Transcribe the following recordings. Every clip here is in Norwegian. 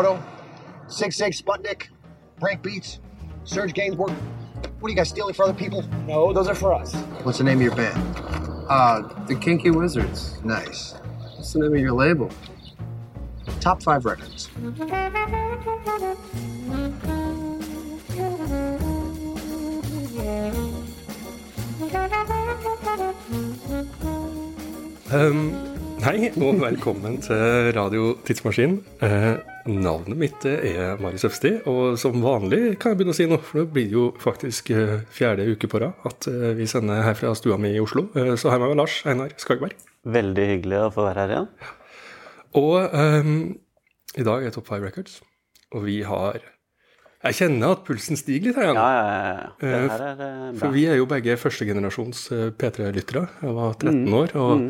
Are you Ichi Sakamoto? Sig Sig Sputnik? Break Beats? Serge Gainsbourg? What are you guys stealing for other people? No, those are for us. What's the name of your band? Uh, the Kinky Wizards. Nice. What's the name of your label? Top five records. Um, hei, og velkommen til Radio Tidsmaskin. Eh, navnet mitt er Marius Øfsti, og som vanlig kan jeg begynne å si noe, for det blir jo faktisk eh, fjerde uke på rad at eh, vi sender her fra stua mi i Oslo. Eh, så her med meg Lars Einar Skagberg. Veldig hyggelig å få være her igjen. Og um, i dag er Top 5 Records, og vi har Jeg kjenner at pulsen stiger litt her igjen. Ja, ja, ja. ja. Det Eh, her er eh, bra. For vi er jo begge førstegenerasjons eh, P3-lyttere. Jeg var 13 Mm. år og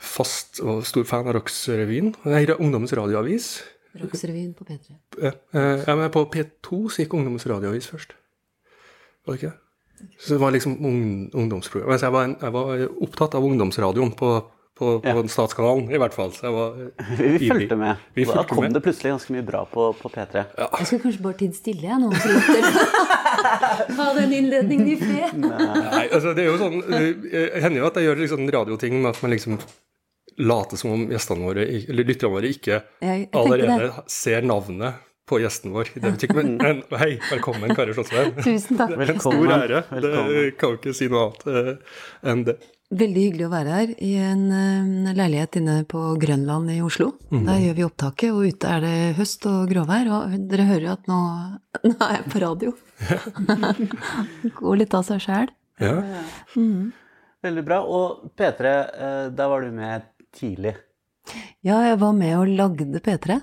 fast og stor fan av Rox-revyen. Nei, Ungdommens radioavis. Rocksrevyen på P3. Eh, eh, ja, men på P2 så gikk Ungdommens radioavis først. Var det ikke det? Så det var liksom ung, ungdomsprogram. Jeg, var en, jeg var opptatt av ungdomsradioen på, på, på Ja. Statskanalen, i hvert fall. Så jeg var Vi, vi fulgte med. Vi da kom med. det plutselig ganske mye bra på, på P3. Jeg skulle kanskje bare tidd stille, jeg, nå. Ha den innledningen i fred. Nei, altså det er jo sånn Det hender jo at jeg gjør liksom radioting med at man liksom later som om gjestene våre, eller lytterne våre ikke Jeg jeg allerede ser navnet på gjesten vår. Det betyr ikke, men, men hei, velkommen, Kari Slottsveien. Tusen takk. Det er en stor Velkommen. Det kan ikke si noe annet uh, enn det. Veldig hyggelig å være her i en uh, leilighet inne på Grønland i Oslo. Der gjør vi opptaket, og ute er det høst og gråvær. Og dere hører jo at nå, nå er jeg på radio. Går litt av seg sjæl. Ja. Veldig bra. Og P3, uh, der var du med tidlig. Ja, jeg var med og lagde P3.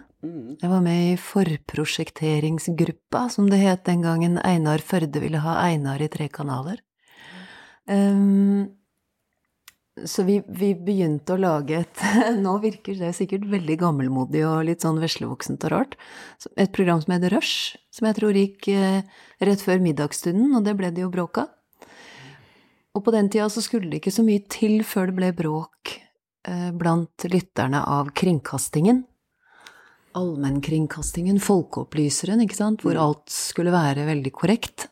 Jeg var med i forprosjekteringsgruppa, som det het den gangen Einar Førde ville ha Einar i tre kanaler. Um, så vi, vi begynte å lage et Nå virker det sikkert veldig gammelmodig og litt sånn veslevoksent og rart. Et program som heter Rush, som jeg tror gikk eh, rett før middagsstunden, og det ble det jo bråk av. Og på den tida så skulle det ikke så mye til før det ble bråk blant lytterne av kringkastingen. Allmennkringkastingen, folkeopplyseren, ikke sant, hvor alt skulle være veldig korrekt.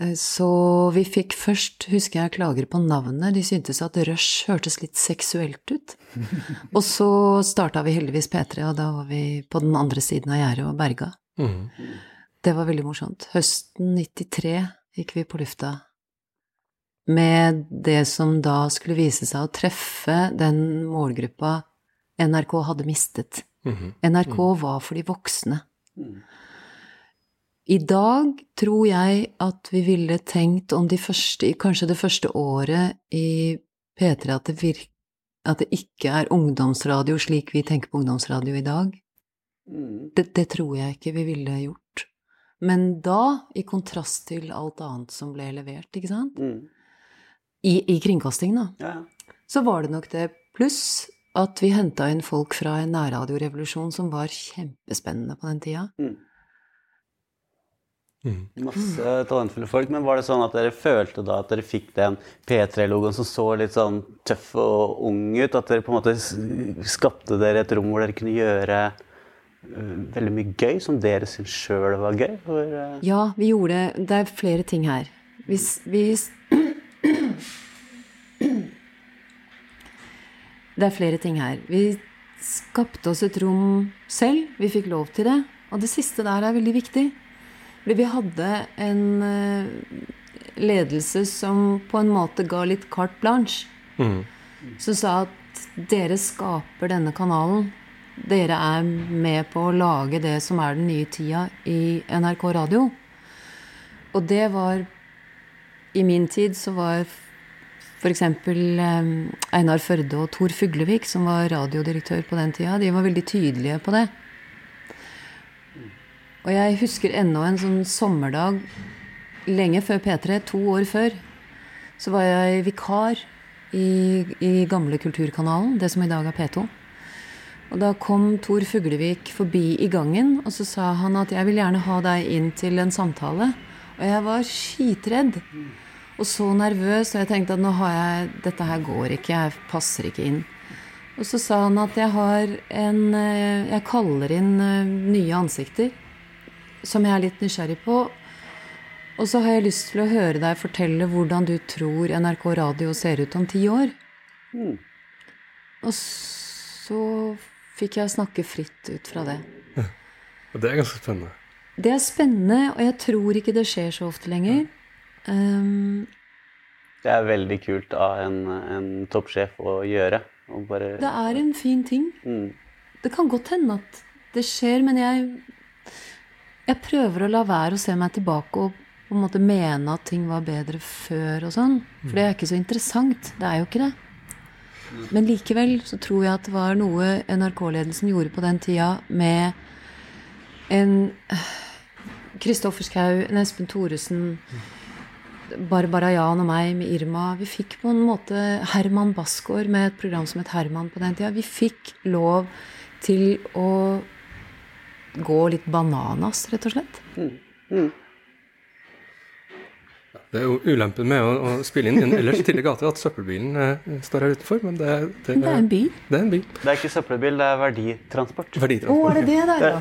Eh, Så vi fikk først, husker jeg, klager på navnet. De syntes at Rush hørtes litt seksuelt ut. Og så starta vi heldigvis P3, og da var vi på den andre siden av gjerdet og berga. Mm. Det var veldig morsomt. Høsten 93 gikk vi på lufta med det som da skulle vise seg å treffe den målgruppa NRK hadde mistet. Mhm. NRK var for de voksne. I dag tror jeg at vi ville tenkt om de første, kanskje det første året i P3 at det, virk, at det ikke er ungdomsradio slik vi tenker på ungdomsradio i dag. Det, det tror jeg ikke vi ville gjort. Men da, i kontrast til alt annet som ble levert, ikke sant, Mm. I, i kringkasting, da, Ja, ja. så var det nok det. Pluss at vi henta inn folk fra en nærradiorevolusjon som var kjempespennende på den tida. Mhm. Masse talentfulle folk. Men var det sånn at dere følte da at dere fikk den P3-logoen som så litt sånn tøff og ung ut? At dere på en måte skapte dere et rom hvor dere kunne gjøre øh, veldig mye gøy som dere syntes sjøl var gøy? Hvor, uh... Ja, vi gjorde Det er flere ting her. Hvis vi Det er flere ting her. Vi skapte oss et rom selv. Vi fikk lov til det. Og det siste der er veldig viktig. Fordi vi hadde en eh, ledelse som på en måte ga litt carte blanche. Som sa at dere skaper denne kanalen. Dere er med på å lage det som er den nye tida i NRK Radio. Og det var I min tid så var f.eks. Einar Førde og Tor Fuglevik, som var radiodirektør på den tida, de var veldig tydelige på det. Og jeg husker ennå en sånn sommerdag lenge før P3, to år før, så var jeg vikar i, i gamle Kulturkanalen, det som i dag er P2. Og da kom Tor Fuglevik forbi i gangen, og så sa han at 'jeg vil gjerne ha deg inn til en samtale'. Og jeg var skitredd. Og så nervøs, og jeg tenkte at nå har jeg, dette her går ikke, jeg passer ikke inn. Og så sa han at jeg har en eh, Jeg kaller inn eh, nye ansikter som jeg er litt nysgjerrig på. Og så har jeg lyst til å høre deg fortelle hvordan du tror NRK Radio ser ut om ti år. Og så fikk jeg snakke fritt ut fra det. Og det er ganske spennende. Det er spennende, og jeg tror ikke det skjer så ofte lenger. Um, Det er veldig kult av en, en toppsjef å gjøre. Og bare det er en fin ting. mm. Det kan godt hende at det skjer, men jeg, jeg prøver å la være å se meg tilbake og på en måte mene at ting var bedre før og sånn. For det er ikke så interessant. Det er jo ikke det. Men likevel så tror jeg at det var noe NRK-ledelsen gjorde på den tida med en Kristoffer Schou, en Espen Thoresen, Barbara Jan og meg med Irma. Vi fikk på en måte Herman Basgaard med et program som het Herman på den tida. Vi fikk lov til å gå litt bananas, rett og slett. Det er jo ulempen med å, å spille inn i en ellers stille gate at søppelbilen eh, står her utenfor, men det, det, det er en bil. det er en bil. Det er ikke søppelbil, det er verditransport. Å, Verditransport. er det det der, ja?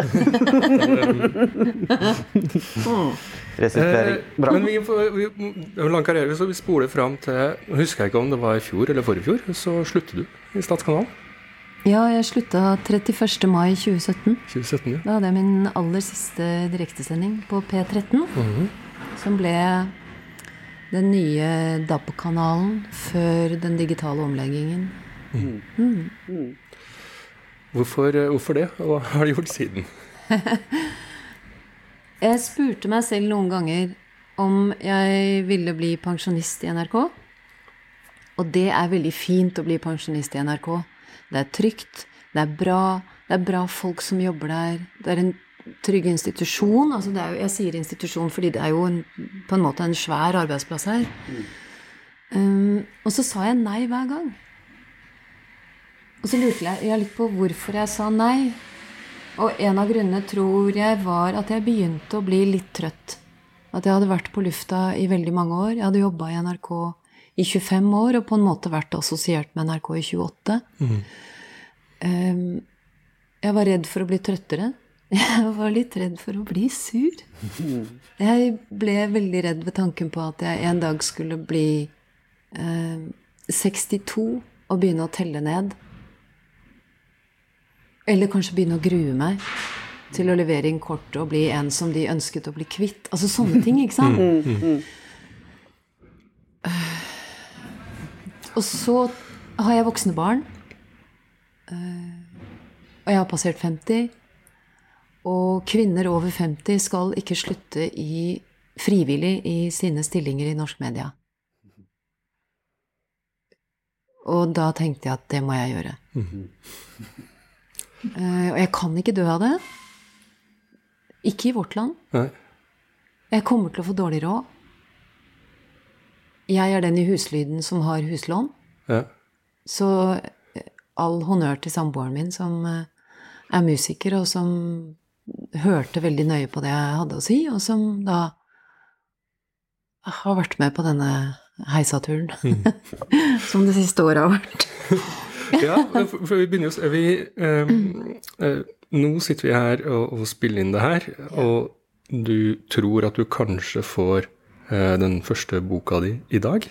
Resirkulering. Eh, Bra. Men vi, vi, lang karriere, så vi spoler fram til husker jeg ikke om det var i fjor eller forrige fjor, så slutter du i Statskanalen. Ja, jeg slutta 31. mai 2017. 2017, ja. Da hadde jeg min aller siste direktesending på P13. Som ble den nye DAB-kanalen før den digitale omleggingen. Hvorfor, eh, hvorfor det, og hva har du gjort siden? Jeg spurte meg selv noen ganger om jeg ville bli pensjonist i NRK. Og det er veldig fint å bli pensjonist i NRK. Det er trygt, det er bra, det er bra folk som jobber der. Det er en trygg institusjon. Altså jo, jeg sier institusjon fordi det er jo en, på en måte en svær arbeidsplass her. Um, og så sa jeg nei hver gang. Og så lurte jeg, jeg litt på hvorfor jeg sa nei. Og en av grunnene tror jeg var at jeg begynte å bli litt trøtt. At jeg hadde vært på lufta i veldig mange år. Jeg hadde jobba i NRK i 25 år og på en måte vært assosiert med NRK i 28. Um, jeg var redd for å bli trøttere. Jeg var litt redd for å bli sur. Jeg ble veldig redd ved tanken på at jeg en dag skulle bli eh, 62 og begynne å telle ned. Eller kanskje begynne å grue meg til å levere inn kort og bli en som de ønsket å bli kvitt. Altså sånne ting, ikke sant? Og så har jeg voksne barn. Eh, Og jeg har passert 50. Og kvinner over 50 skal ikke slutte i, frivillig i sine stillinger i norsk media. Og da tenkte jeg at det må jeg gjøre. Eh, og jeg kan ikke dø av det. Ikke i vårt land. Nei. Jeg kommer til å få dårlig råd. Jeg er den i huslyden som har huslån. Ja. Så eh, all honnør til samboeren min, som eh, er musiker, og som hørte veldig nøye på det jeg hadde å si, og som da har vært med på denne heisaturen. som det siste året har vært. ja, for, for vi begynner jo vi, eh, eh, Nå sitter vi her og, og spiller inn det her, og du tror at du kanskje får eh, den første boka di i dag.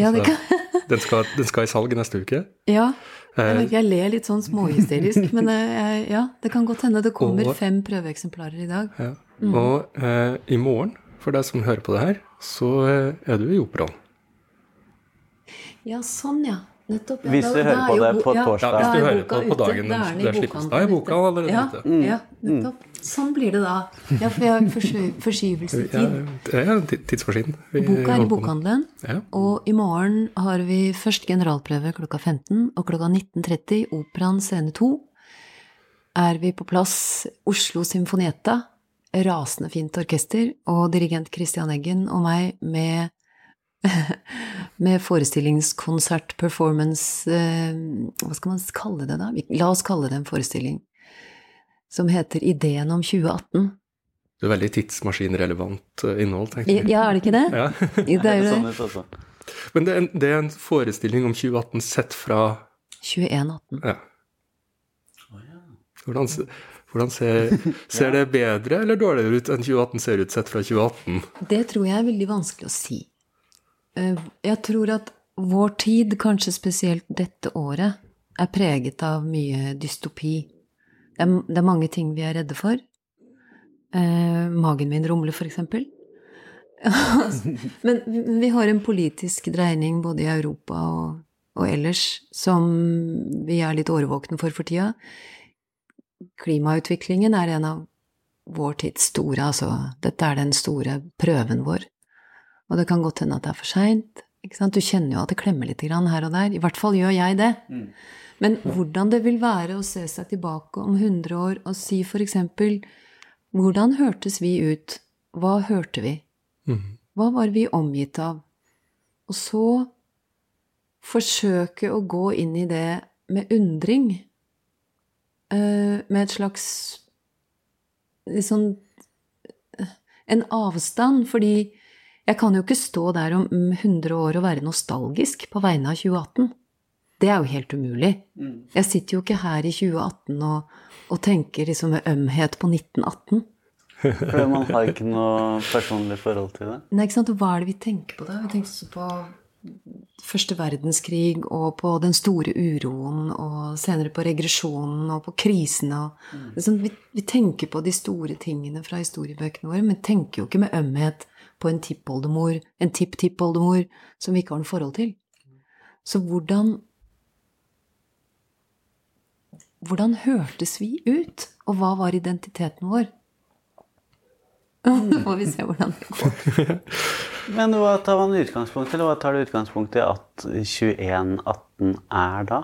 Ja, det kan, Den skal, den skal i salg neste uke. ja. Eh, Jeg, jeg ler litt sånn småhysterisk, men eh, jeg, ja, det kan godt hende det kommer Og- fem prøveeksemplarer i dag. Ja. Og eh, i morgen, for deg som hører på det her, så eh, er du i operaen. Ja, sånn, ja. Nettopp. Ja, Hvis du hører da er på det på ja, torsdag. Ja, hvis du er hører på på dagen Da den- i slippes. Da er boka allerede ja, ute. Ja, nettopp. Sånn blir det da. Ja, for jeg har forskyvelsestid. forskyvelse Ja, tid. det er en ti- tidsmaskin. Boka er i bokhandelen, Ja. og i morgen har vi først generalprøve klokka 15, og klokka 19.30 Operaen scene 2 er vi på plass Oslo Symfonietta, rasende fint orkester, og dirigent Christian Eggen og meg med med forestillingskonsert, performance eh, Hva skal man kalle det, da? La oss kalle det en forestilling. Som heter Ideen om 2018. Det er veldig tidsmaskinrelevant eh, innhold, tenker jeg. Ja, er det ikke det? Ja. Det er jo det. Men det er, en, det er en forestilling om 2018 sett fra 2118. Ja. Hvordan, hvordan ser, ser det bedre eller dårligere ut enn 2018 ser ut sett fra 2018? Det tror jeg er veldig vanskelig å si. Eh, Jeg tror at vår tid, kanskje spesielt dette året, er preget av mye dystopi. Det er, det er mange ting vi er redde for. Eh, magen min rumler, for eksempel. Men vi- har en politisk dreining både i Europa og, og ellers som vi er litt årvåkne for for tida. Klimautviklingen er en av vår tids store, altså dette er den store prøven vår. Og det kan godt hende at det er for seint. Du kjenner jo at det klemmer litt grann her og der. I hvert fall gjør jeg det. Men hvordan det vil være å se seg tilbake om 100 år og si for eksempel Hvordan hørtes vi ut? Hva hørte vi? Hva var vi omgitt av? Og så forsøke å gå inn i det med undring. eh, Med et slags litt sånn en avstand, fordi jeg kan jo ikke stå der om mm, 100 år og være nostalgisk på vegne av 2018. Det er jo helt umulig. Jeg sitter jo ikke her i 2018 og, og tenker liksom med ømhet på 1918. For man har ikke noe personlig forhold til det. Nei, ikke sant? Og Hva er det vi tenker på da? Vi tenker så på første verdenskrig og på den store uroen og senere på regresjonen og på krisene. Og, liksom, vi, vi tenker på de store tingene fra historiebøkene våre, men tenker jo ikke med ømhet på en tippoldemor, en tipptippoldemor, som vi ikke har noe forhold til. Så hvordan Hvordan hørtes vi ut? Og hva var identiteten vår? Nå får vi se hvordan det går. Men hva tar man utgangspunkt i, hva tar du utgangspunkt i at 2118 er da?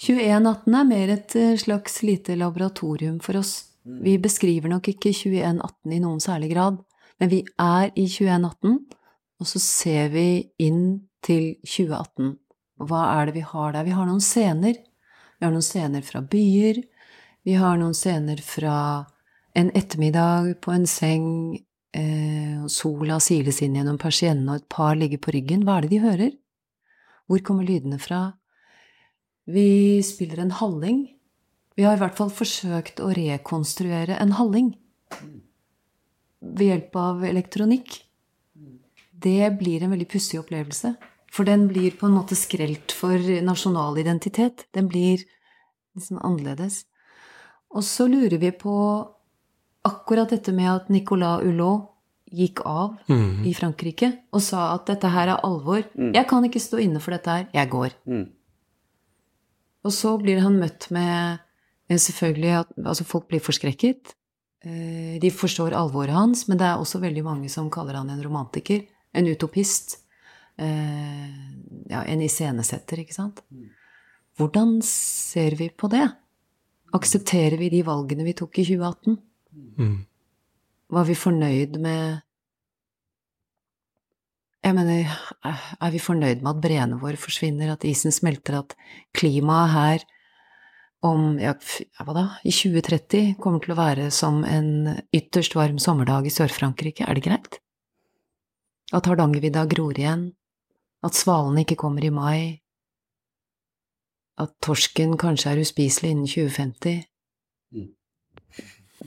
2118 er mer et eh, slags lite laboratorium for oss. Vi beskriver nok ikke 2118 i noen særlig grad, men vi er i 2118, og så ser vi inn til 2018. Hva er det vi har der? Vi har noen scener. Vi har noen scener fra byer. Vi har noen scener fra en ettermiddag på en seng, eh, sola siles inn gjennom persiennene, og et par ligger på ryggen. Hva er det de hører? Hvor kommer lydene fra? Vi spiller en halling. Vi har i hvert fall forsøkt å rekonstruere en halling ved hjelp av elektronikk. Det blir en veldig pussig opplevelse. For den blir på en måte skrelt for nasjonal identitet. Den blir liksom annerledes. Og så lurer vi på akkurat dette med at Nicolas Hulot gikk av i Frankrike og sa at dette her er alvor. Jeg kan ikke stå inne for dette her. Jeg går. Mm. Og så blir han møtt med selvfølgelig at altså folk blir forskrekket. Eh, De forstår alvoret hans, men det er også veldig mange som kaller han en romantiker. En utopist. eh, Ja, en iscenesetter, ikke sant? Hvordan ser vi på det? Aksepterer vi de valgene vi tok i 2018? Var vi fornøyd med Jeg mener, er vi fornøyd med at breene våre forsvinner, at isen smelter, at klimaet her om ja, hva da, i 2030 kommer til å være som en ytterst varm sommerdag i Sør-Frankrike? Er det greit? At Hardangervidda gror igjen? At svalene ikke kommer i mai? At torsken kanskje er uspiselig innen 2050?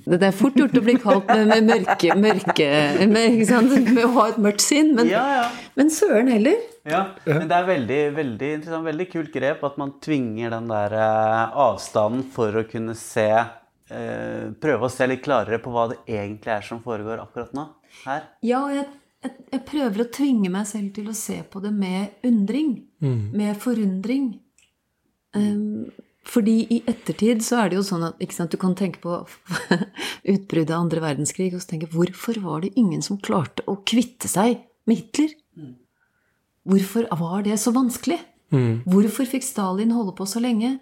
Det er fort gjort å bli kalt med, med mørke, mørke med, ikke sant? med å ha et mørkt sinn, men, Ja, ja. men søren heller. Ja, men det er veldig, veldig interessant, veldig kult grep at man tvinger den der eh, avstanden for å kunne se eh, Prøve å se litt klarere på hva det egentlig er som foregår akkurat nå. Her. Ja, jeg, jeg, jeg prøver å tvinge meg selv til å se på det med undring. Med forundring. Um, fordi i ettertid så er det jo sånn at sant, du kan tenke på utbruddet av andre verdenskrig og så tenke hvorfor var det ingen som klarte å kvitte seg med Hitler? Hvorfor var det så vanskelig? Hvorfor fikk Stalin holde på så lenge?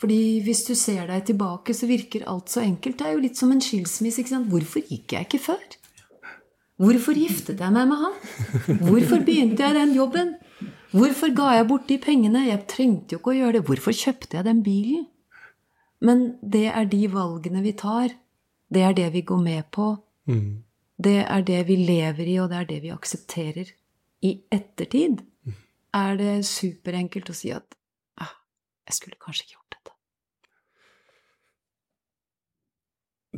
Fordi hvis du ser deg tilbake, så virker alt så enkelt. Det er jo litt som en skilsmisse. ikke sant? Hvorfor gikk jeg ikke før? Hvorfor giftet jeg meg med han? Hvorfor begynte jeg den jobben? Hvorfor ga jeg bort de pengene? Jeg trengte jo ikke å gjøre det. Hvorfor kjøpte jeg den bilen? Men det er de valgene vi tar. Det er det vi går med på. Det er det vi lever i, og det er det vi aksepterer. I ettertid er det superenkelt å si at ah, jeg skulle kanskje ikke gjort dette.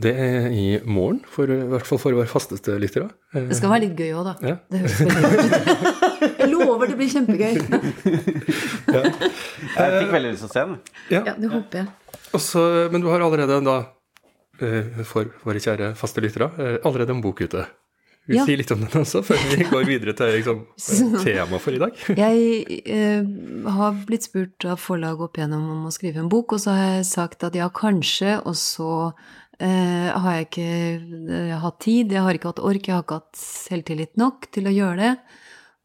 Det er i morgen, for, i hvert fall for våre fasteste lyttere. Det skal være litt gøy òg, da. Ja. Det høres veldig ut. Jeg lover det blir kjempegøy. Jeg fikk veldig lyst til å se den. Ja. Ja, det håper jeg. Også, men du har allerede da, eh, for våre kjære faste lyttere, eh, allerede en bok ute. Vi Ja. sier litt om den også, før vi går videre til liksom, temaet for i dag? Jeg eh, har blitt spurt av forlag opp igjennom om å skrive en bok, og så har jeg sagt at ja, kanskje, og så eh, har jeg ikke eh, hatt tid, jeg har ikke hatt ork, jeg har ikke hatt selvtillit nok til å gjøre det.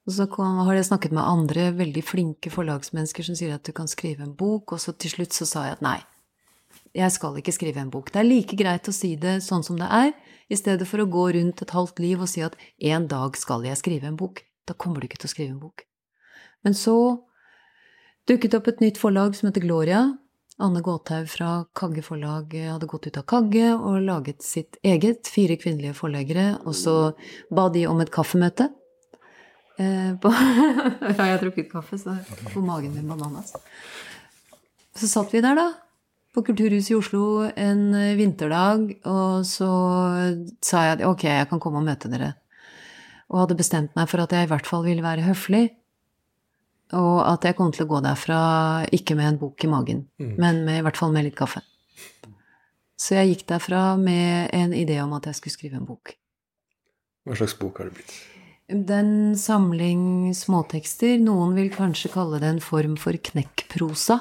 Og så har jeg snakket med andre veldig flinke forlagsmennesker som sier at du kan skrive en bok, og så til slutt så sa jeg at nei, jeg skal ikke skrive en bok. Det er like greit å si det sånn som det er, i stedet for å gå rundt et halvt liv og si at en dag skal jeg skrive en bok. Da kommer du ikke til å skrive en bok. Men så dukket opp et nytt forlag som heter Gloria. Anne Gåthaug fra Kagge forlag hadde gått ut av Kagge og laget sitt eget, fire kvinnelige forleggere, og så ba de om et kaffemøte. Eh, på jeg har drukket kaffe, så får magen min bananas. Så satt vi der, da, på Kulturhuset i Oslo en vinterdag, og så sa jeg at ok, jeg kan komme og møte dere. Og hadde bestemt meg for at jeg i hvert fall ville være høflig. Og at jeg kom til å gå derfra ikke med en bok i magen, men med, i hvert fall med litt kaffe. Så jeg gikk derfra med en idé om at jeg skulle skrive en bok. Hva slags bok har det blitt? Det er en samling småtekster. Noen vil kanskje kalle det en form for knekkprosa.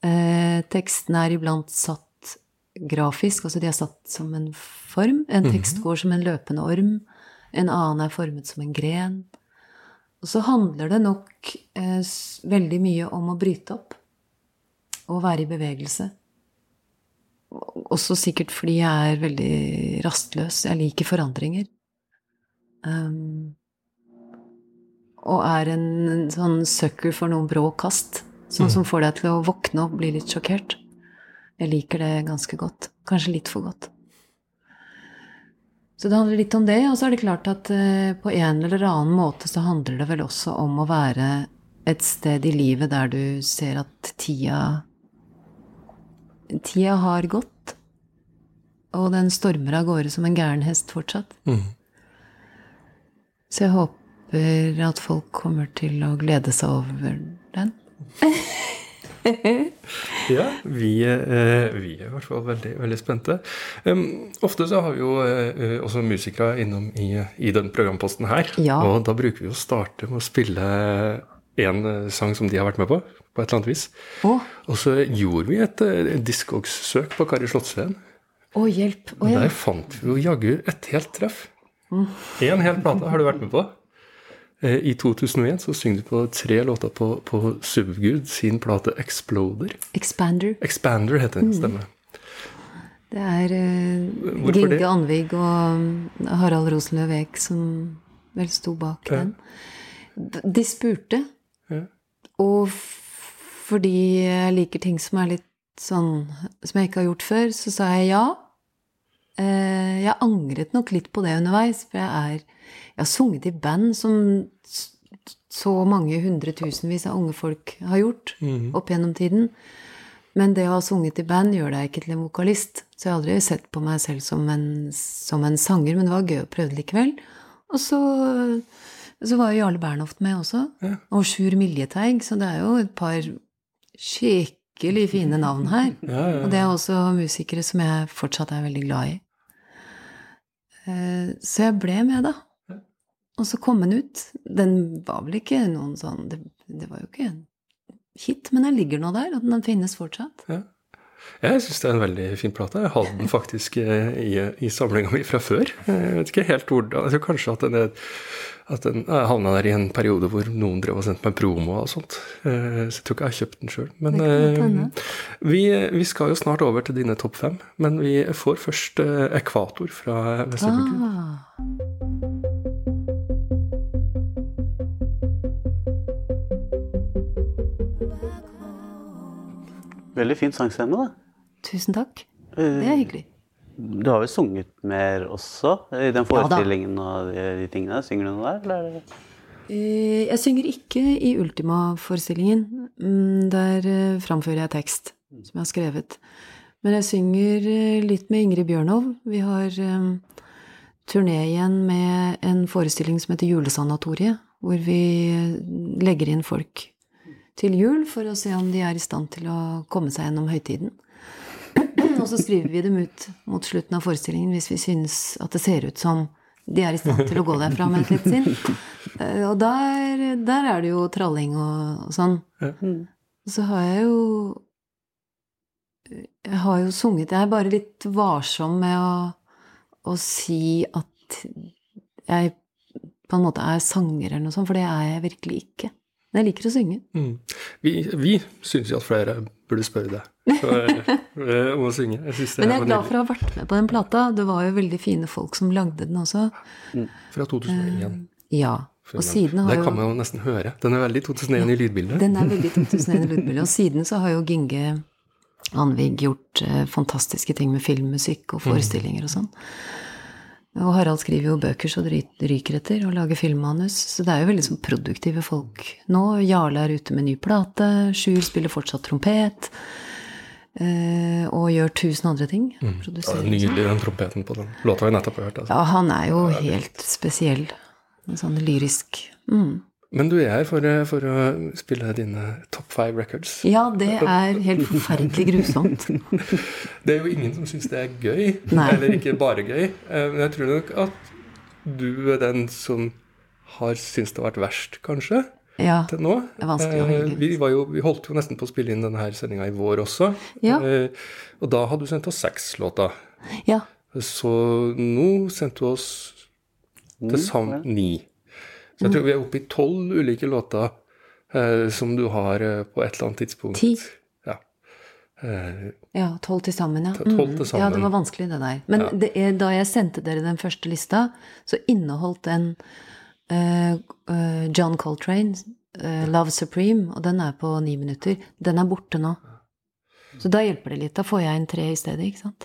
Eh, tekstene er iblant satt grafisk, altså de er satt som en form. En tekst går som en løpende orm, en annen er formet som en gren. Og så handler det nok eh, veldig mye om å bryte opp og være i bevegelse. Også sikkert fordi jeg er veldig rastløs. Jeg liker forandringer. Um, og er en, en sånn sucker for noen brå kast. Sånn som får deg til å våkne og bli litt sjokkert. Jeg liker det ganske godt. Kanskje litt for godt. Så det handler litt om det, og så er det klart at eh, på en eller annen måte så handler det vel også om å være et sted i livet der du ser at tida Tida har gått, og den stormer av gårde som en gæren hest fortsatt. Så jeg håper at folk kommer til å glede seg over den. Ja, vi, eh, vi er i hvert fall veldig, veldig spente. Um, ofte så har vi jo eh, også musikere innom i, i den programposten her. Ja. Og da bruker vi å starte med å spille en sang som de har vært med på, på et eller annet vis. Oh. Og så gjorde vi et uh, Discogs-søk på Kari Slottsveen. å hjelp. Å ja. der fant vi jo jaggu et helt treff. Én hel plate har du vært med på. Eh, I 2001 så synger du på tre låter på, på Subgud sin plate 'Exploder'. Expander. Expander heter den, stemmer. Det er uh, Hvorfor det? Anvig og Harald Rosenløv Eek som vel sto bak Ja. den. De spurte, Ja. og fordi jeg liker ting som er litt sånn Som jeg ikke har gjort før, så sa jeg ja. Eh, Jeg angret nok litt på det underveis, for jeg er Jeg har sunget i band som så mange hundretusenvis av unge folk har gjort opp gjennom tiden. Men det å ha sunget i band gjør deg ikke til en vokalist. Så jeg har aldri sett på meg selv som en, som en sanger, men det var gøy å prøve det likevel. Og så, så var jo Jarle Bernhoft med også. Og Sjur Miljeteig, så det er jo et par skikkelig fine navn her. Og det er også musikere som jeg fortsatt er veldig glad i. Eh, Så jeg ble med, da. Og så kom den ut. Den var vel ikke noen sånn Det, det var jo ikke en hit, men den ligger nå der, og den finnes fortsatt. Jeg syns det er en veldig fin plate. Jeg hadde den faktisk eh, i, i samlinga mi fra før. Jeg vet ikke helt hvordan tror kanskje at den, er, at den jeg havna der i en periode hvor noen drev og sendte meg promo og sånt. Eh, Så jeg tror ikke jeg har kjøpt den sjøl. Men eh, vi, vi skal jo snart over til dine topp fem. Men vi får først eh, Ekvator fra Vesterbruk. Ah, Veldig fin sangscene, da. tusen takk. Det er hyggelig. Du har vel sunget mer også i den forestillingen og de, tingene? Synger du noe der, eller? er Eh, Jeg synger ikke i Ultima-forestillingen. Mm, Der eh, framfører jeg tekst som jeg har skrevet. Men jeg synger eh, litt med Ingrid Bjørnov. Vi har turné igjen med en forestilling som heter Julesanatoriet, hvor vi legger inn folk til jul for å se om de er i stand til å komme seg gjennom høytiden. Og så skriver vi dem ut mot slutten av forestillingen hvis vi synes at det ser ut som de er i stand til å gå derfra med et litt sinn. Og der, der er det jo tralling og, og sånn. Så har jeg jo Jeg har jo sunget Jeg er bare litt varsom med å, å si at jeg på en måte er sanger eller noe sånt, for det er jeg virkelig ikke. Men jeg liker å synge. Mm. Vi, vi syns jo at flere burde spørre deg eh, om å synge. Jeg Men jeg er glad for å ha vært med på den plata. Det var jo veldig fine folk som lagde den også. nydelig. Fra 2001. Ja. Og siden har Det kan man jo nesten høre. Den er veldig 2001 i lydbildet. Den er veldig 2001 i lydbildet. Og siden så har jo Ginge Anvig gjort uh, fantastiske ting med filmmusikk og forestillinger og sånn. Og Harald skriver jo bøker så det ryker etter, og lager filmmanus. Så det er jo veldig sånn produktive folk nå. Jarle er ute med ny plate. Sjur spiller fortsatt trompet. Eh, og gjør tusen andre ting. Ja, er nydelig, den trompeten på den låta vi nettopp har hørt. Altså. Ja, han er jo helt spesiell. En sånn lyrisk mm. Men du er her for, for å spille dine top five records. Ja, det er helt forferdelig grusomt. Det er jo ingen som syns det er gøy, Nei. eller ikke bare gøy. Eh, Men jeg tror nok at du er den som har syntes det har vært verst, kanskje, Ja. til nå. Det er vanskelig å Eh, velge. Vi, var jo, vi holdt jo nesten på å spille inn denne sendinga i vår også. Ja. Eh, Og da hadde du sendt oss seks låter. ja. Så nå sendte du oss til sammen ni. Så jeg tror vi er oppe i tolv ulike låter eh, som du har eh, på et eller annet tidspunkt. Ti. Ja. Eh, Ja, tolv til sammen, ja. Tolv til sammen. Ja, det var vanskelig, det der. Men det er, da jeg sendte dere den første lista, så inneholdt den uh, uh, John Coltrane, uh, 'Love Supreme', og den er på ni minutter. Den er borte nå. Så da hjelper det litt. Da får jeg inn tre i stedet, ikke sant?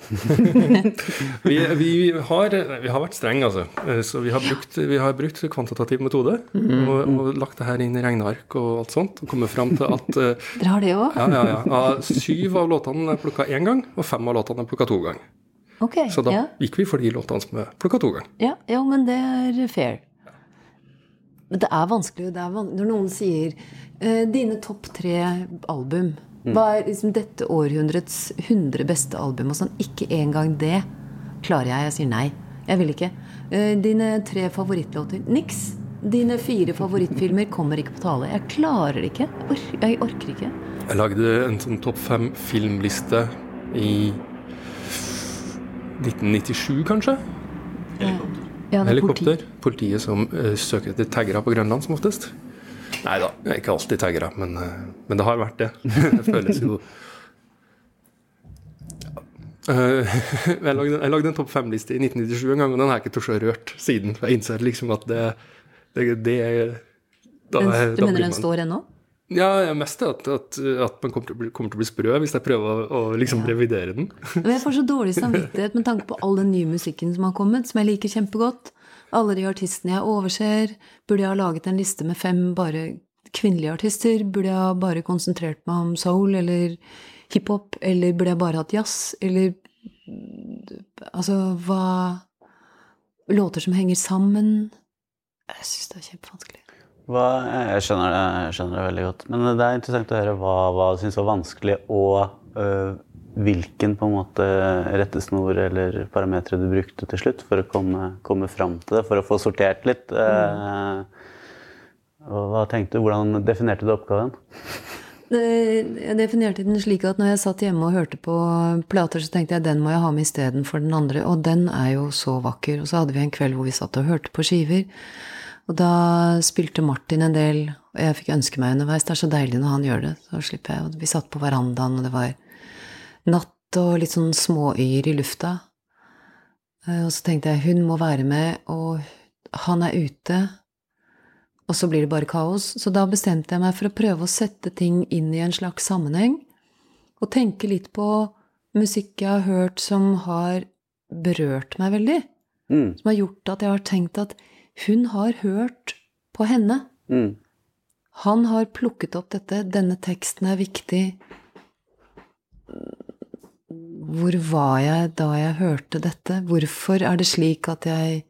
vi, vi, har, vi har vært strenge, altså. Eh, Så vi har brukt, vi har brukt kvantitativ metode Mm, og, og lagt det her inn i regneark og alt sånt. Og kommet fram til at eh, Dere har det òg? ja, ja, ja, av syv av låtene er plukka én gang, og fem av låtene er plukka to ganger. Okay, Så da ja. gikk vi for de låtene som er plukka to ganger. Ja, jo, men det er fair. Men det er vanskelig. Det er vanskelig. når noen sier eh, dine topp tre album Hva er liksom dette århundrets 100 beste album? Og sånn. Ikke engang det klarer jeg. Jeg sier nei. Jeg vil ikke. Eh, dine tre favorittlåter Niks. Dine fire favorittfilmer kommer ikke på tale. Jeg klarer det ikke. Jeg, orker ikke. Jeg lagde en sånn topp fem filmliste i 1997, kanskje. Ja, er Helikopter. politi. Politiet som uh, søker etter taggere på Grønland, som oftest. Nei da, jeg er ikke alltid taggere, men, eh, men det har vært det. det føles jo Eh, jeg, lagde, jeg lagde en topp fem-liste i 1997 en gang, og den har jeg ikke tort å rørt siden. For jeg innser liksom at det, det, det da, du mener den står ennå? Ja, mest at, at, at man kommer til, å bli, kommer til å bli sprø hvis jeg prøver å, å liksom revidere den. Men jeg får så dårlig samvittighet med tanke på all den nye musikken som har kommet, som jeg liker kjempegodt. Alle de artistene jeg overser. Burde jeg ha laget en liste med fem bare kvinnelige artister? Burde jeg bare konsentrert meg om soul eller hiphop? Eller burde jeg bare hatt jazz? Eller Altså, hva Låter som henger sammen? Jeg syns det er kjempevanskelig. Hva, jeg, skjønner det, jeg skjønner det veldig godt. Men det er interessant å høre hva, hva du syns var vanskelig, og øh, hvilken på en måte rettesnor eller parametere du brukte til slutt for å komme, komme fram til det, for å få sortert litt. Mm. hva tenkte du? Hvordan definerte du oppgaven? Jeg definerte den slik at når jeg satt hjemme og hørte på plater, så tenkte jeg den må jeg ha med istedenfor den andre. Og den er jo så vakker. Og så hadde vi en kveld hvor vi satt og hørte på skiver. Og da spilte Martin en del, og jeg fikk ønske meg underveis. Det er så deilig når han gjør det. Så slipper jeg. Og vi satt på verandaen, og det var natt og litt sånn småyer i lufta. Eh, Og så tenkte jeg hun må være med, og han er ute. Og så blir det bare kaos. Så da bestemte jeg meg for å prøve å sette ting inn i en slags sammenheng. Og tenke litt på musikk jeg har hørt som har berørt meg veldig. Mm. Som har gjort at jeg har tenkt at hun har hørt på henne. Mm. Han har plukket opp dette. Denne teksten er viktig. Hvor var jeg da jeg hørte dette? Hvorfor er det slik at jeg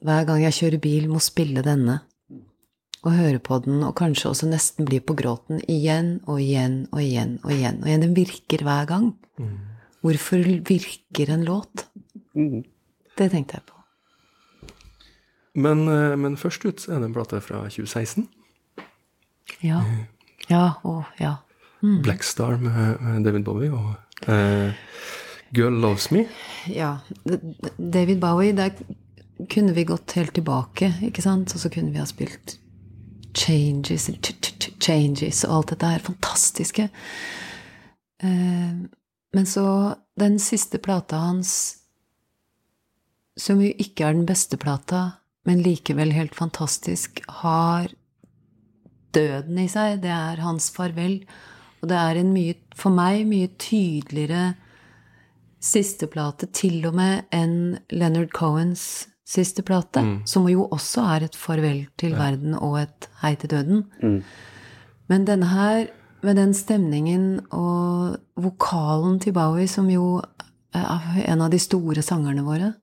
hver gang jeg kjører bil, må spille denne? Og høre på den, og kanskje også nesten bli på gråten igjen og igjen og igjen og igjen. Og igjen. Den virker hver gang. Hvorfor virker en låt? Mm. Det tenkte jeg på. Men, eh, men først ut er det en plate fra 2016. Ja. Ja, å, ja. Mm. Blackstar med, med David Bowie og eh, Girl Loves Me. Ja. David Bowie, der kunne vi gått helt tilbake, ikke sant? Og så kunne vi ha spilt Changes, ch- ch- ch- Changes og alt dette her fantastiske. Eh, Men så den siste plata hans, som jo ikke er den beste plata, men likevel helt fantastisk, har døden i seg. Det er hans farvel. Og det er en mye, for meg, mye tydeligere siste plate, til og med enn Leonard Cohens siste plate, som jo også er et farvel til verden og et hei til døden. Men denne her, med den stemningen og vokalen til Bowie, som jo er en av de store sangerne våre,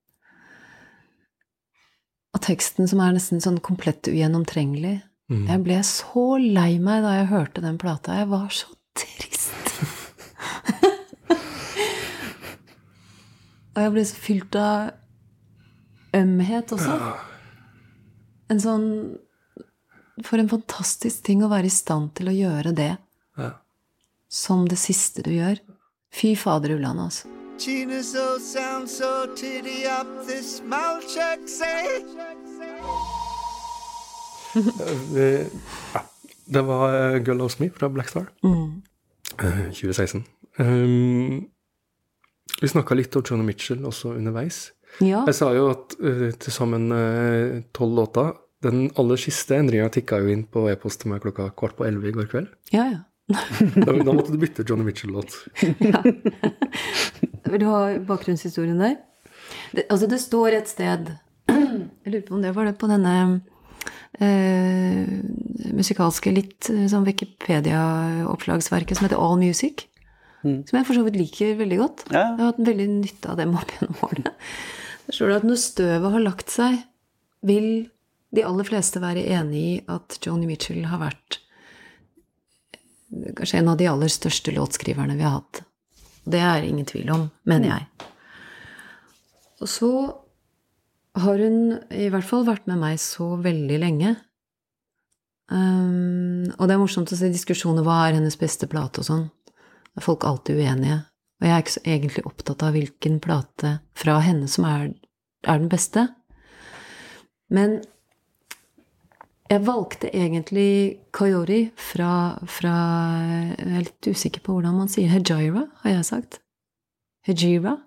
og teksten som er nesten sånn komplett ugjennomtrengelig. Jeg ble så lei meg da jeg hørte den plata. Jeg var så trist. og jeg ble så fylt av ømhet også. En sånn For en fantastisk ting å være i stand til å gjøre det Ja. som det siste du gjør. Fy fader ulland, altså. Tina old sound so titty up this mouth check say. Det var eh, Girl Loves Me fra Black Star. Eh, 2016. Um, vi snakka litt om Johnny Mitchell også underveis. Ja. Jeg sa jo at uh, til sammen eh, tolv låter. Den aller siste endringa tikka jo inn på e-post til meg klokka kvart på elleve i går kveld. Ja, ja. Da, da måtte du bytte Johnny Mitchell-låt. ja. Vil du ha bakgrunnshistorien der? Det, altså, det står et sted Jeg lurer på om det var det på denne eh, musikalske, litt eh, sånn Wikipedia-oppslagsverket som heter All Music. Som jeg for så vidt liker veldig godt. Ja. Jeg har hatt veldig nytte av dem opp gjennom årene. Der står det at når støvet har lagt seg, vil de aller fleste være enig i at Joni Mitchell har vært eh, kanskje en av de aller største låtskriverne vi har hatt. Det er ingen tvil om, mener jeg. Og så har hun i hvert fall vært med meg så veldig lenge. Um, og det er morsomt å se diskusjoner hva er hennes beste plate og sånn. Da er folk alltid uenige. Og jeg er ikke så egentlig opptatt av hvilken plate fra henne som er, er den beste. Men jeg valgte egentlig Kayori fra, fra Jeg er litt usikker på hvordan man sier Hejira, har jeg sagt. Hejira?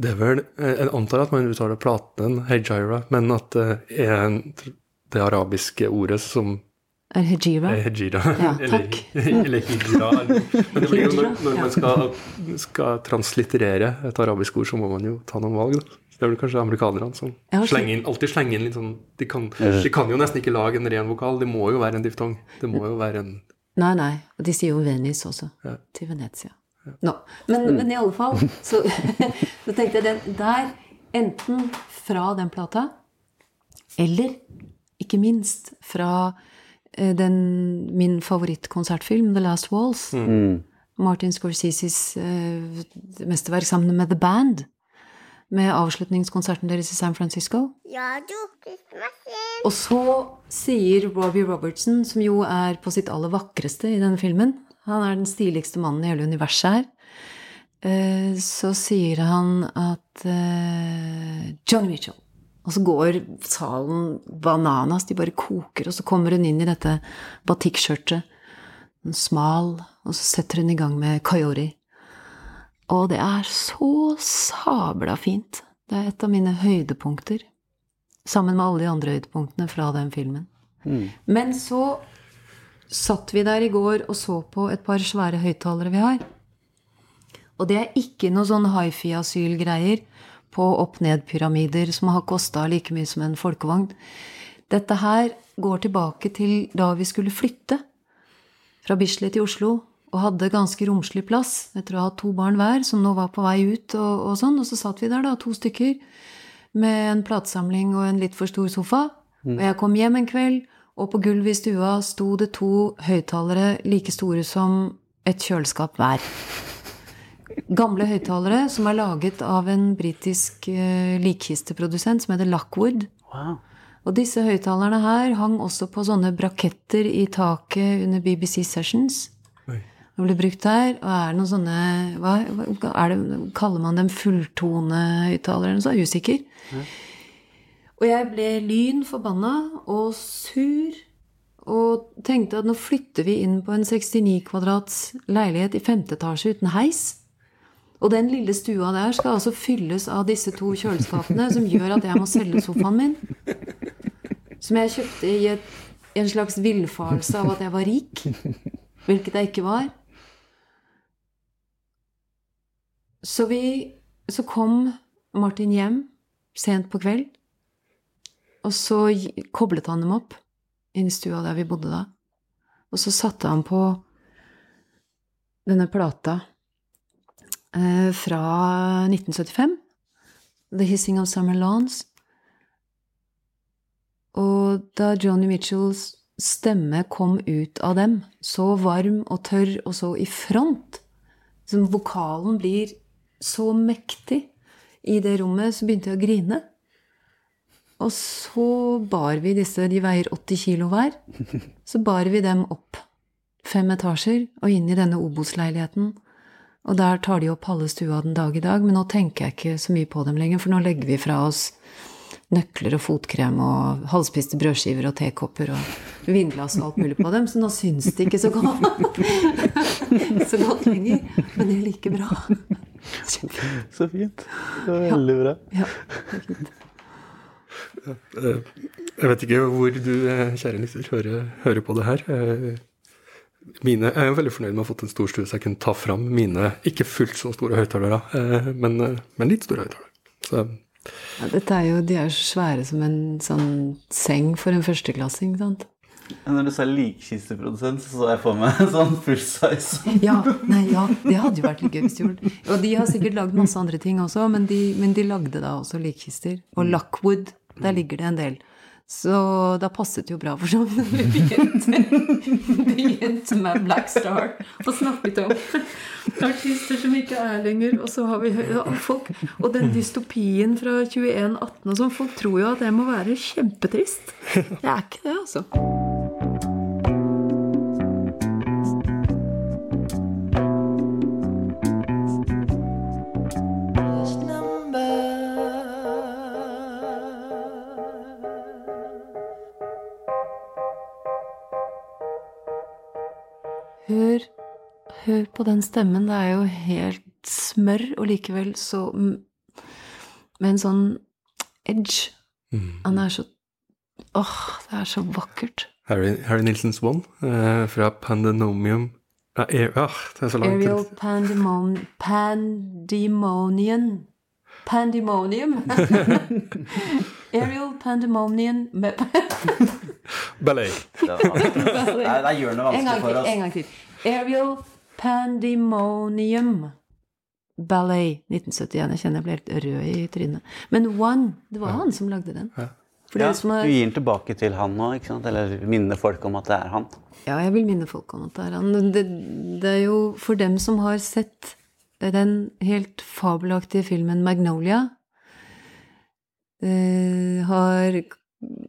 Det er vel Jeg antar at man uttaler platen hejira, men at det er det arabiske ordet som Er Hejira? er hejira. Ja, takk. eller hijra. Men det blir jo når, når man skal, skal translitterere et arabisk ord, så må man jo ta noen valg. Da. Det er vel kanskje amerikanerne som slenger inn, alltid slenger inn litt sånn de kan, de kan jo nesten ikke lage en ren vokal. Det må jo være en diftong. Det må jo være en Nei, nei. Og de sier jo Venice også. Ja. Til Venezia. Nå. Men, men i alle fall, så, så tenkte jeg den der Enten fra den plata, eller ikke minst fra eh, den, min favorittkonsertfilm, The Last Waltz. Martin Scorseses uh, mesterverk sammen med The Band. Med avslutningskonserten deres i San Francisco. Ja, du, Og så sier Robbie Robertson, som jo er på sitt aller vakreste i denne filmen Han er den stiligste mannen i hele universet her. eh, Så sier han at eh, Johnny Mitchell. Og så går salen bananas. De bare koker. Og så kommer hun inn i dette batikkskjørtet. Smal. Og så setter hun i gang med Coyote. Og det er så sabla fint. Det er et av mine høydepunkter. Sammen med alle de andre høydepunktene fra den filmen. Men så satt vi der i går og så på et par svære høyttalere vi har. Og det er ikke noe sånn hifi-asylgreier på opp-ned-pyramider som har kosta like mye som en folkevogn. Dette her går tilbake til da vi skulle flytte fra Bislett til Oslo, og hadde ganske romslig plass etter å ha to barn hver, som nå var på vei ut, og, og sånn. Og så satt vi der, da, to stykker, med en platesamling og en litt for stor sofa. Og jeg kom hjem en kveld, og på gulvet i stua sto det to høyttalere like store som et kjøleskap hver. Gamle høyttalere som er laget av en britisk eh, likkisteprodusent som heter Lockwood. Wow. Og disse høyttalerne her hang også på sånne braketter i taket under BBC Sessions. Oi. Det ble brukt der. Og er noen sånne hva, er det, Kaller man dem fulltonehøyttalere eller usikker. sånt? Og jeg ble lyn forbanna og sur. Og tenkte at nå flytter vi inn på en 69 kvadrats leilighet i femte etasje uten heis. Og den lille stua der skal altså fylles av disse to kjøleskapene, som gjør at jeg må selge sofaen min. Som jeg kjøpte i et, en slags villfarelse av at jeg var rik. Hvilket jeg ikke var. Så vi Så kom Martin hjem sent på kveld. Og så koblet han dem opp inne i stua der vi bodde da. Og så satte han på denne plata eh, fra 1975. The Hissing of Summer Lawns. Og da Joni Mitchells stemme kom ut av dem, så varm og tørr og så i front, som vokalen blir så mektig i det rommet, så begynte jeg å grine. Og så bar vi disse, de veier 80 kilo hver, så bar vi dem opp fem etasjer og inn i denne Obos-leiligheten. Og der tar de opp halve stua den dag i dag, men nå tenker jeg ikke så mye på dem lenger, for nå legger vi fra oss nøkler og fotkrem og halvspiste brødskiver og tekopper og vinglass og alt mulig på dem, så nå syns det ikke så godt, så godt lenger. Men det er like bra. Kjempefint. Så fint. Det var veldig bra. Ja, det er fint. Eh, Jeg vet ikke hvor du, eh, kjære lytter, hører, hører på det her. Eh, Mine, jeg er veldig fornøyd med å ha fått en stor stue, så jeg kunne ta fram mine ikke fullt så store høyttalere, eh, men, eh, men litt store høyttalere. Så Ja, dette er jo, de er så svære som en sånn seng for en førsteklassing, sant? Når du sa likkisteprodusent, så så jeg for meg en sånn full size. Ja, nei, ja, det hadde jo vært litt gøy hvis du gjorde. Og de har sikkert lagd masse andre ting også, men de, men de lagde da også likkister. Og Lockwood, der ligger det en del. Så da passet det jo bra for sånn. Vi begynte, begynte med Black Star og snakket om artister som ikke er lenger. Og så har vi folk, Og den dystopien fra 2118 og sånn. Folk tror jo at det må være kjempetrist. Det er ikke det, altså. Den stemmen. Det er jo helt smør, og likevel så mm, Med en sånn edge. Han er så Åh, det er så vakkert. Harry, Harry Nilsen Swan eh, fra Pandenomium Nei, er, ah, det er så langt. Aerial Pandemon Pandemonium. Pandemonium. Aerial Pandemonium Ballet. Nei, det gjør noe vanskelig for oss. En gang til. Ariel Pandemonium Ballet 1971. Jeg kjenner jeg ble helt rød i trynet. Men One, det var han som lagde den. Ja, som har du gir den tilbake til han nå, ikke sant? eller minner folk om at det er han. Ja, jeg vil minne folk om at det er han. Det, det er jo for dem som har sett den helt fabelaktige filmen Magnolia, eh, har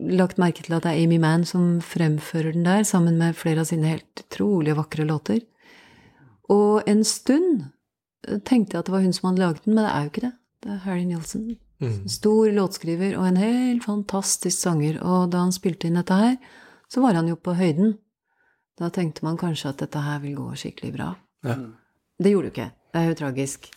lagt merke til at det er Amy Mann som fremfører den der, sammen med flere av sine helt utrolig vakre låter. Og en stund tenkte jeg at det var hun som hadde laget den, men det er jo ikke det. Det er Harry Nilsen. Stor låtskriver og en helt fantastisk sanger. Og da han spilte inn dette her, så var han jo på høyden. Da tenkte man kanskje at dette her vil gå skikkelig bra. Ja. Det gjorde det jo ikke. Det er jo tragisk.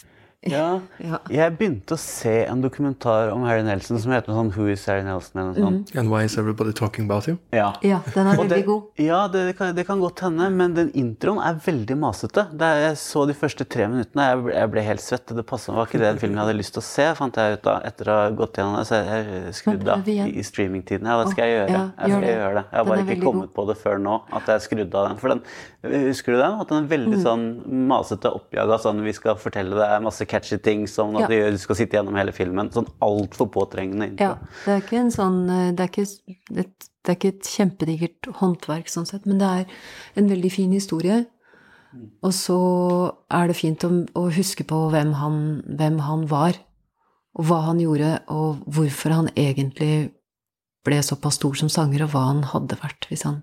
Ja. Ja. Jeg begynte å se en dokumentar om Harry Nelson som heter noe sånn Who is Harry Nelson? eller noe sånt. And why is everybody talking about him? Ja. Ja, den er veldig god. Ja, det, det, kan, det kan godt hende, men den introen er veldig masete. Det er, jeg så de første tre minuttene, jeg ble, jeg ble helt svett. Det passet, var ikke det en film jeg hadde lyst til å se, fant jeg ut da, etter å ha gått gjennom det. Så jeg skrudde av i, i streamingtiden. Ja, hva skal jeg gjøre? ja, jeg skal det. gjøre det. Jeg har Den bare ikke kommet god. på det før nå, at jeg skrudde av den. For den, husker du den? At den er Mm. veldig sånn masete, oppjaga sånn vi skal fortelle det er masse catchy ting som at Ja. du, du skal sitte gjennom hele filmen. Sånn altfor påtrengende intro. Ja, det er ikke en sånn eh, Det er ikke et, det er ikke et kjempedigert håndverk sånn sett, men det er en veldig fin historie. Og så er det fint å, å huske på hvem han, hvem han var, og hva han gjorde, og hvorfor han egentlig ble såpass stor som sanger, og hva han hadde vært hvis han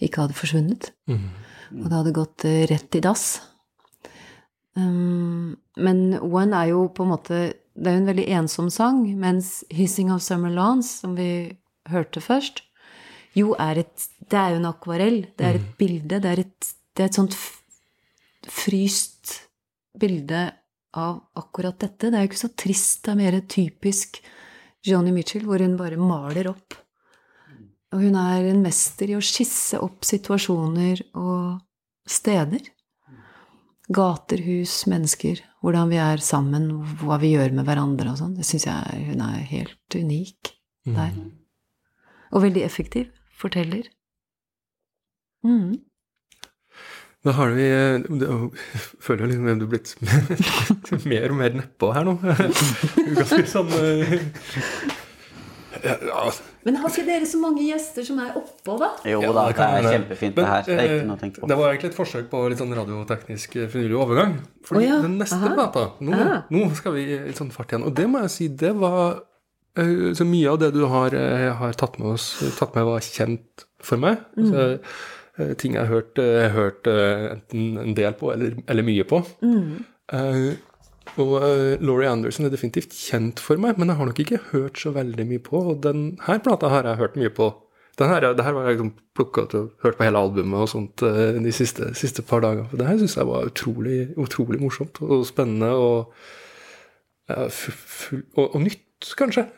ikke hadde forsvunnet. Og det hadde gått eh, rett i dass. Um, men One er jo på en måte Det er jo en veldig ensom sang, mens 'Hissing of Summer Lawns', som vi hørte først, jo er et Det er jo en akvarell. Det er et bilde. Det er et, det er et sånt fryst bilde av akkurat dette. Det er jo ikke så trist. Det er mer typisk Joni Mitchell, hvor hun bare maler opp. Og hun er en mester i å skisse opp situasjoner og steder. Gater, hus, mennesker. Hvordan vi er sammen, hva vi gjør med hverandre og sånn. Det syns jeg hun er helt unik der. Og veldig effektiv. Forteller. Mm. Da har vi Jeg føler Jeg liksom at du er blitt mer og mer nedpå her nå. Ganske sånn eh, ja, Men har ikke dere så mange gjester som er oppå, da? Jo da, det er kjempefint det her. Det er ikke eh, noe å tenke på. Det var egentlig et forsøk på litt sånn radioteknisk eh, finurlig overgang. Fordi oh, ja, den neste aha. plata nå, nå skal vi i litt sånn fart igjen. Og det må jeg si, det var eh, Så mye av det du har, har tatt med oss, tatt med, var kjent for meg. Mm. Så, ting jeg har hørt, hørt enten en del på eller, eller mye på. Mm. Eh, og uh, Laurie Anderson er definitivt kjent for meg, men jeg har nok ikke hørt så veldig mye på. Og denne plata har jeg hørt mye på. Den her, det her var liksom plukka ut og hørt på hele albumet og sånt eh, de siste, siste par dagene. For det her syns jeg var utrolig, utrolig morsomt og spennende og, fu- full, og, og nytt, kanskje.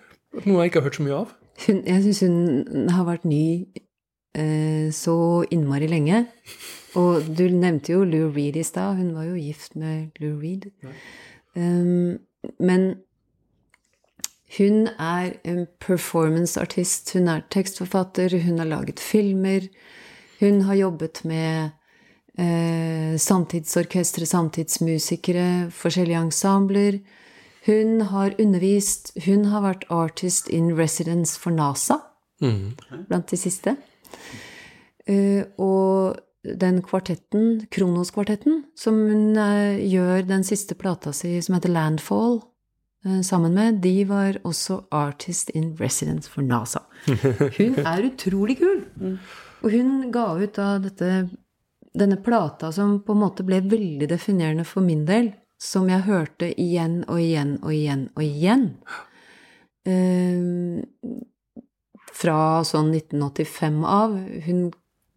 Noe jeg ikke har hørt så mye av. Hun, jeg syns hun har vært ny eh, så innmari lenge. Og du nevnte jo Lou Reed i stad. Hun var jo gift med Lou Reed. Um, men hun er en performanceartist. Hun er tekstforfatter, hun har laget filmer. Hun har jobbet med eh, samtidsorkestre, samtidsmusikere, forskjellige ensembler. Hun har undervist. Hun har vært artist in residence for NASA blant de siste. Eh, og den kvartetten, Kronos-kvartetten, som hun eh, gjør den siste plata si, som heter Landfall, eh, sammen med, de var også artist in residence for NASA. Hun er utrolig kul! Og hun ga ut da dette, denne plata som på en måte ble veldig definerende for min del, som jeg hørte igjen og igjen og igjen og igjen. Eh, fra sånn 1985 av. Hun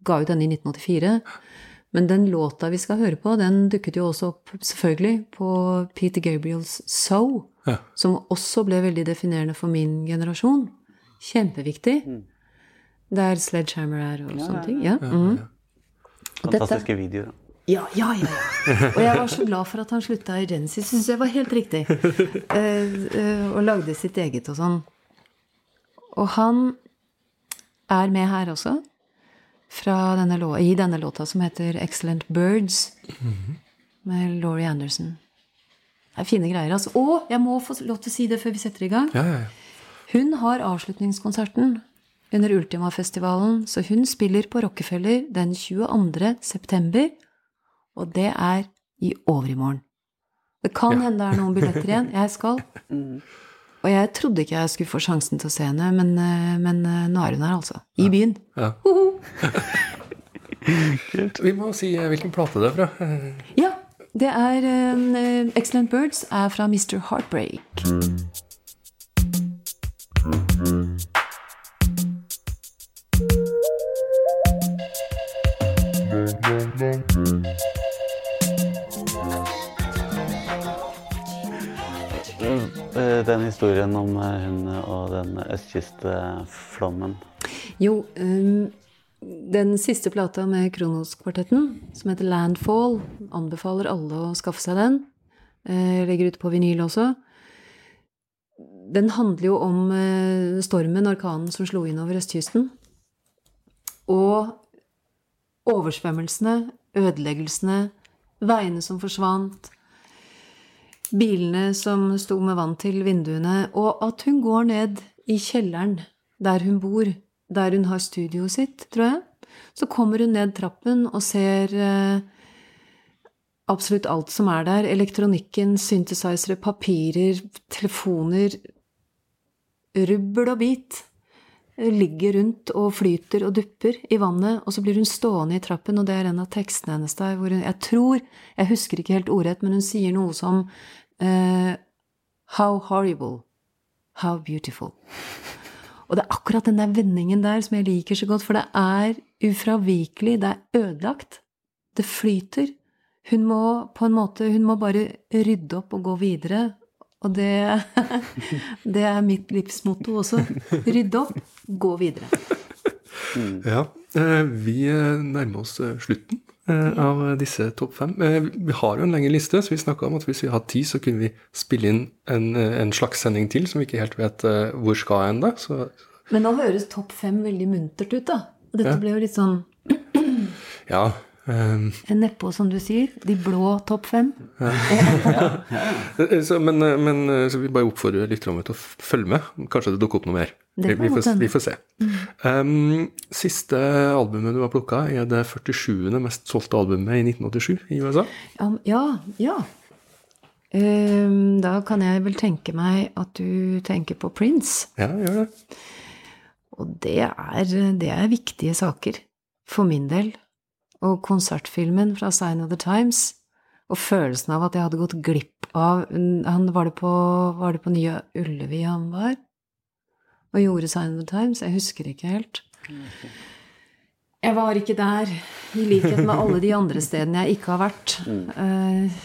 ga ut denne i 1984. Men den låta vi skal høre på, den dukket jo også opp selvfølgelig på Peter Gabriels So, Ja. som også ble veldig definerende for min generasjon. Kjempeviktig. Der Sledgehammer er og sånne ting. Ja. dette- Fantastiske videoer. ja, ja, ja, ja. Og jeg var så glad for at han slutta i Genesis. Syns jeg var helt riktig. Eh, eh, og lagde sitt eget og sånn. Og han er med her også. Denne I denne låta som heter 'Excellent Birds'. Med Laurie Anderson. Det er fine greier, altså. Og jeg må få lov til å si det før vi setter i gang. Ja, ja, ja. Hun har avslutningskonserten under Ultima-festivalen, så hun spiller på Rockefeller den 22. september, og det er i overmorgen. Det kan hende det er noen billetter igjen. Jeg skal. Og jeg trodde ikke jeg skulle få sjansen til å se henne, men, eh, men eh, nå er hun her, altså. I byen. Ja. Hoho. Vi må si eh, hvilken plate det er fra. Ja, det er um, Excellent Birds er fra Mr. Heartbreak. Den historien om eh, hun og den østkystflommen? Jo, um, den siste plata med Kronos-kvartetten, som heter Landfall, anbefaler alle å skaffe seg den. Jeg legger ut på vinyl også. Den handler jo om eh, stormen, orkanen som slo inn over østkysten. Og oversvømmelsene, ødeleggelsene, veiene som forsvant, bilene som sto med vann til vinduene, og at hun går ned i kjelleren der hun bor, der hun har studioet sitt, tror jeg. Så kommer hun ned trappen og ser eh, absolutt alt som er der. Elektronikken, synthesizere, papirer, telefoner. Rubbel og bit. Ligger rundt og flyter og dupper i vannet, og så blir hun stående i trappen, og det er en av tekstene hennes der hvor hun Jeg tror, jeg husker ikke helt ordrett, men hun sier noe som uh, How horrible. How beautiful. Og det er akkurat den der vendingen der som jeg liker så godt, for det er ufravikelig, det er ødelagt. Det flyter. Hun må på en måte Hun må bare rydde opp og gå videre. Og det, det er mitt livsmotto også. Rydde opp, gå videre. Ja, eh, vi eh, nærmer oss eh, slutten av disse topp fem. Vi har jo en lengre liste, så vi snakka om at hvis vi hadde tid, så kunne vi spille inn en, en slags sending til som vi ikke helt vet hvor skal ennå. Men nå høres topp fem veldig muntert ut, da. Og dette Ja. ble jo litt sånn ja. Eh, nedpå, som du sier. De blå topp fem. Ja. Så, men, eh, men eh, så vi bare oppfordrer lytterne til å følge med. Kanskje det dukker opp noe mer. Det Vi, vi, får, vi får se. Um, siste albumet du har plukka, er det 47. mest solgte albumet i 1987 i USA. Ja, ja. ja. Um, da kan jeg vel tenke meg at du tenker på Prince. Ja, gjør det. Og det er, det er viktige saker. For min del. Og konsertfilmen fra Sign of the Times. Og følelsen av at jeg hadde gått glipp av han, var, det på, på Nye Ullevi han var? Og gjorde Sign of the Times? Jeg husker ikke helt. Jeg var ikke der, i likhet med alle de andre stedene jeg ikke har vært. Mm.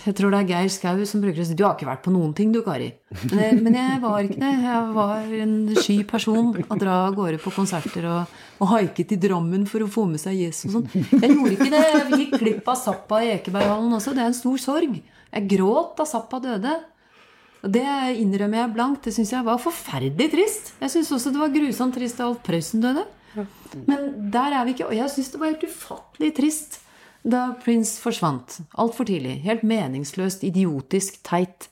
Jeg tror det er Geir Skau som bruker si 'Du har ikke vært på noen ting, du, Kari'. Men jeg, men jeg var ikke det. Jeg var en sky person å dra av gårde på konserter og, og haike til Drammen for å få med seg Jesus og sånn. Jeg gjorde ikke det. Jeg gikk glipp av Zappa i Ekeberghallen også. Det er en stor sorg. Jeg gråt da Zappa døde. Og det innrømmer jeg blankt. Det syns jeg var forferdelig trist. Jeg syns også det var grusomt trist da Alf Prøysen døde. Men der er vi ikke. Og jeg syns det var helt ufattelig trist da Prince forsvant. Altfor tidlig. Helt meningsløst, idiotisk, teit.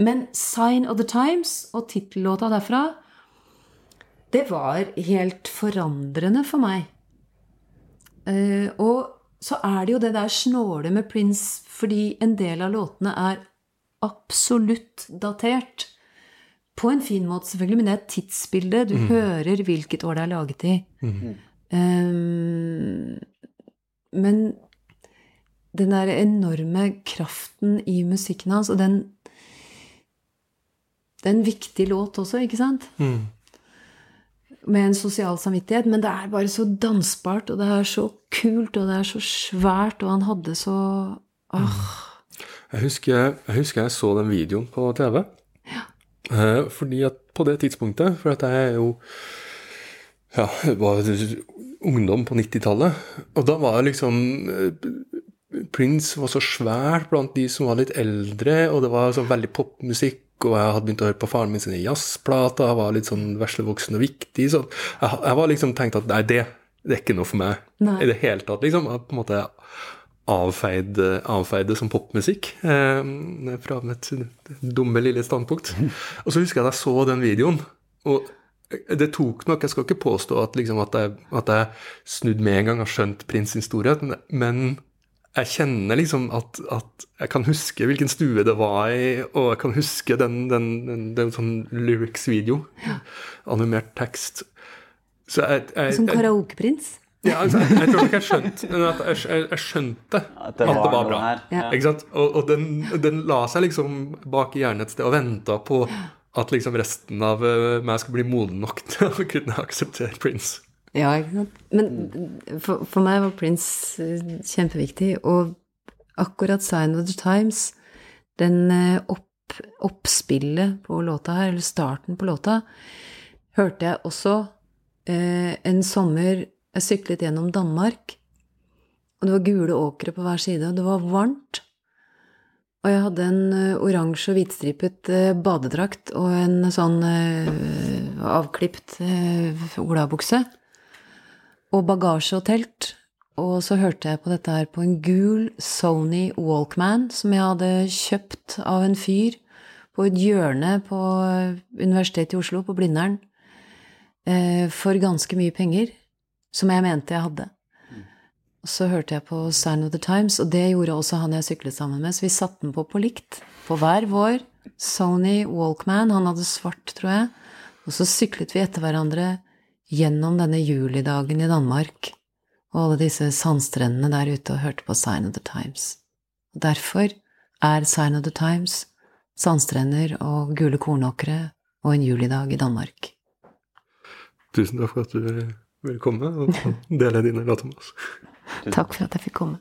Men Sign of the Times og tittellåta derfra, det var helt forandrende for meg. Eh, og så er det jo det der snåle med Prince, fordi en del av låtene er absolutt datert. På en fin måte, selvfølgelig, men det er et tidsbilde. Du hører hvilket år det er laget i. Um, men den der enorme kraften i musikken hans, og den Det er en viktig låt også, ikke sant? Med en sosial samvittighet, men det er bare så dansbart, og det er så kult, og det er så svært, og han hadde så Åh. Jeg husker, jeg husker jeg så den videoen på TV. Eh, fordi at på det tidspunktet, for at jeg er jo ja, var ungdom på 90-tallet, og da var jeg liksom eh, Prince var så svært blant de som var litt eldre, og det var sånn veldig popmusikk, og jeg hadde begynt å høre på faren min sine jazzplater, jeg var litt sånn veslevoksen og viktig, så jeg, jeg var liksom tenkt at nei, det, det er ikke noe for meg Nei. i det hele tatt, liksom. Jeg på en måte avfeid, avfeid det som popmusikk eh, fra mitt dumme lille standpunkt. Og så husker jeg at jeg så den videoen, og det tok nok Jeg skal ikke påstå at, liksom, at, jeg, at jeg snudd med en gang har skjønt prins sin storhet, men, jeg kjenner liksom at, at jeg kan huske hvilken stue det var i, og jeg kan huske den, den, den, den sånn lyrics-video. Animert tekst. Så jeg, jeg, Som karaokeprins. Ja, altså, jeg, tror ikke jeg skjønte men at jeg, jeg, jeg skjønte At det var, noe bra. Ja. Ikke sant? Og, og den, den la seg liksom bak i hjernen et sted og venta på at liksom resten av eh, meg skulle bli moden nok til å kunne akseptere Prince. Ja, ikke sant. Men for, for meg var Prince eh, kjempeviktig, og akkurat Sign of the Times, den opp, oppspillet på låta her, eller starten på låta, hørte jeg også eh, en sommer jeg syklet gjennom Danmark. Og det var gule åkre på hver side, og det var varmt. Og jeg hadde en eh, oransje og hvitstripet eh, badedrakt og en sånn uh, avklipt uh, olabukse. Og bagasje og telt. Og så hørte jeg på dette her på en gul Sony Walkman som jeg hadde kjøpt av en fyr på et hjørne på Universitetet i Oslo, på Blindern, for ganske mye penger. Som jeg mente jeg hadde. Og så hørte jeg på Sign of the Times, og det gjorde også han jeg syklet sammen med. Så vi satte den på på likt, på hver vår. Sony Walkman, han hadde svart, tror jeg. Og så syklet vi etter hverandre gjennom denne julidagen i Danmark og alle disse sandstrendene der ute og hørte på Sign of the Times. Derfor er Sign of the Times sandstrender og gule kornåkre og en julidag i Danmark. Tusen takk for at du ville komme og dele dine låter med oss. Takk for at jeg fikk komme.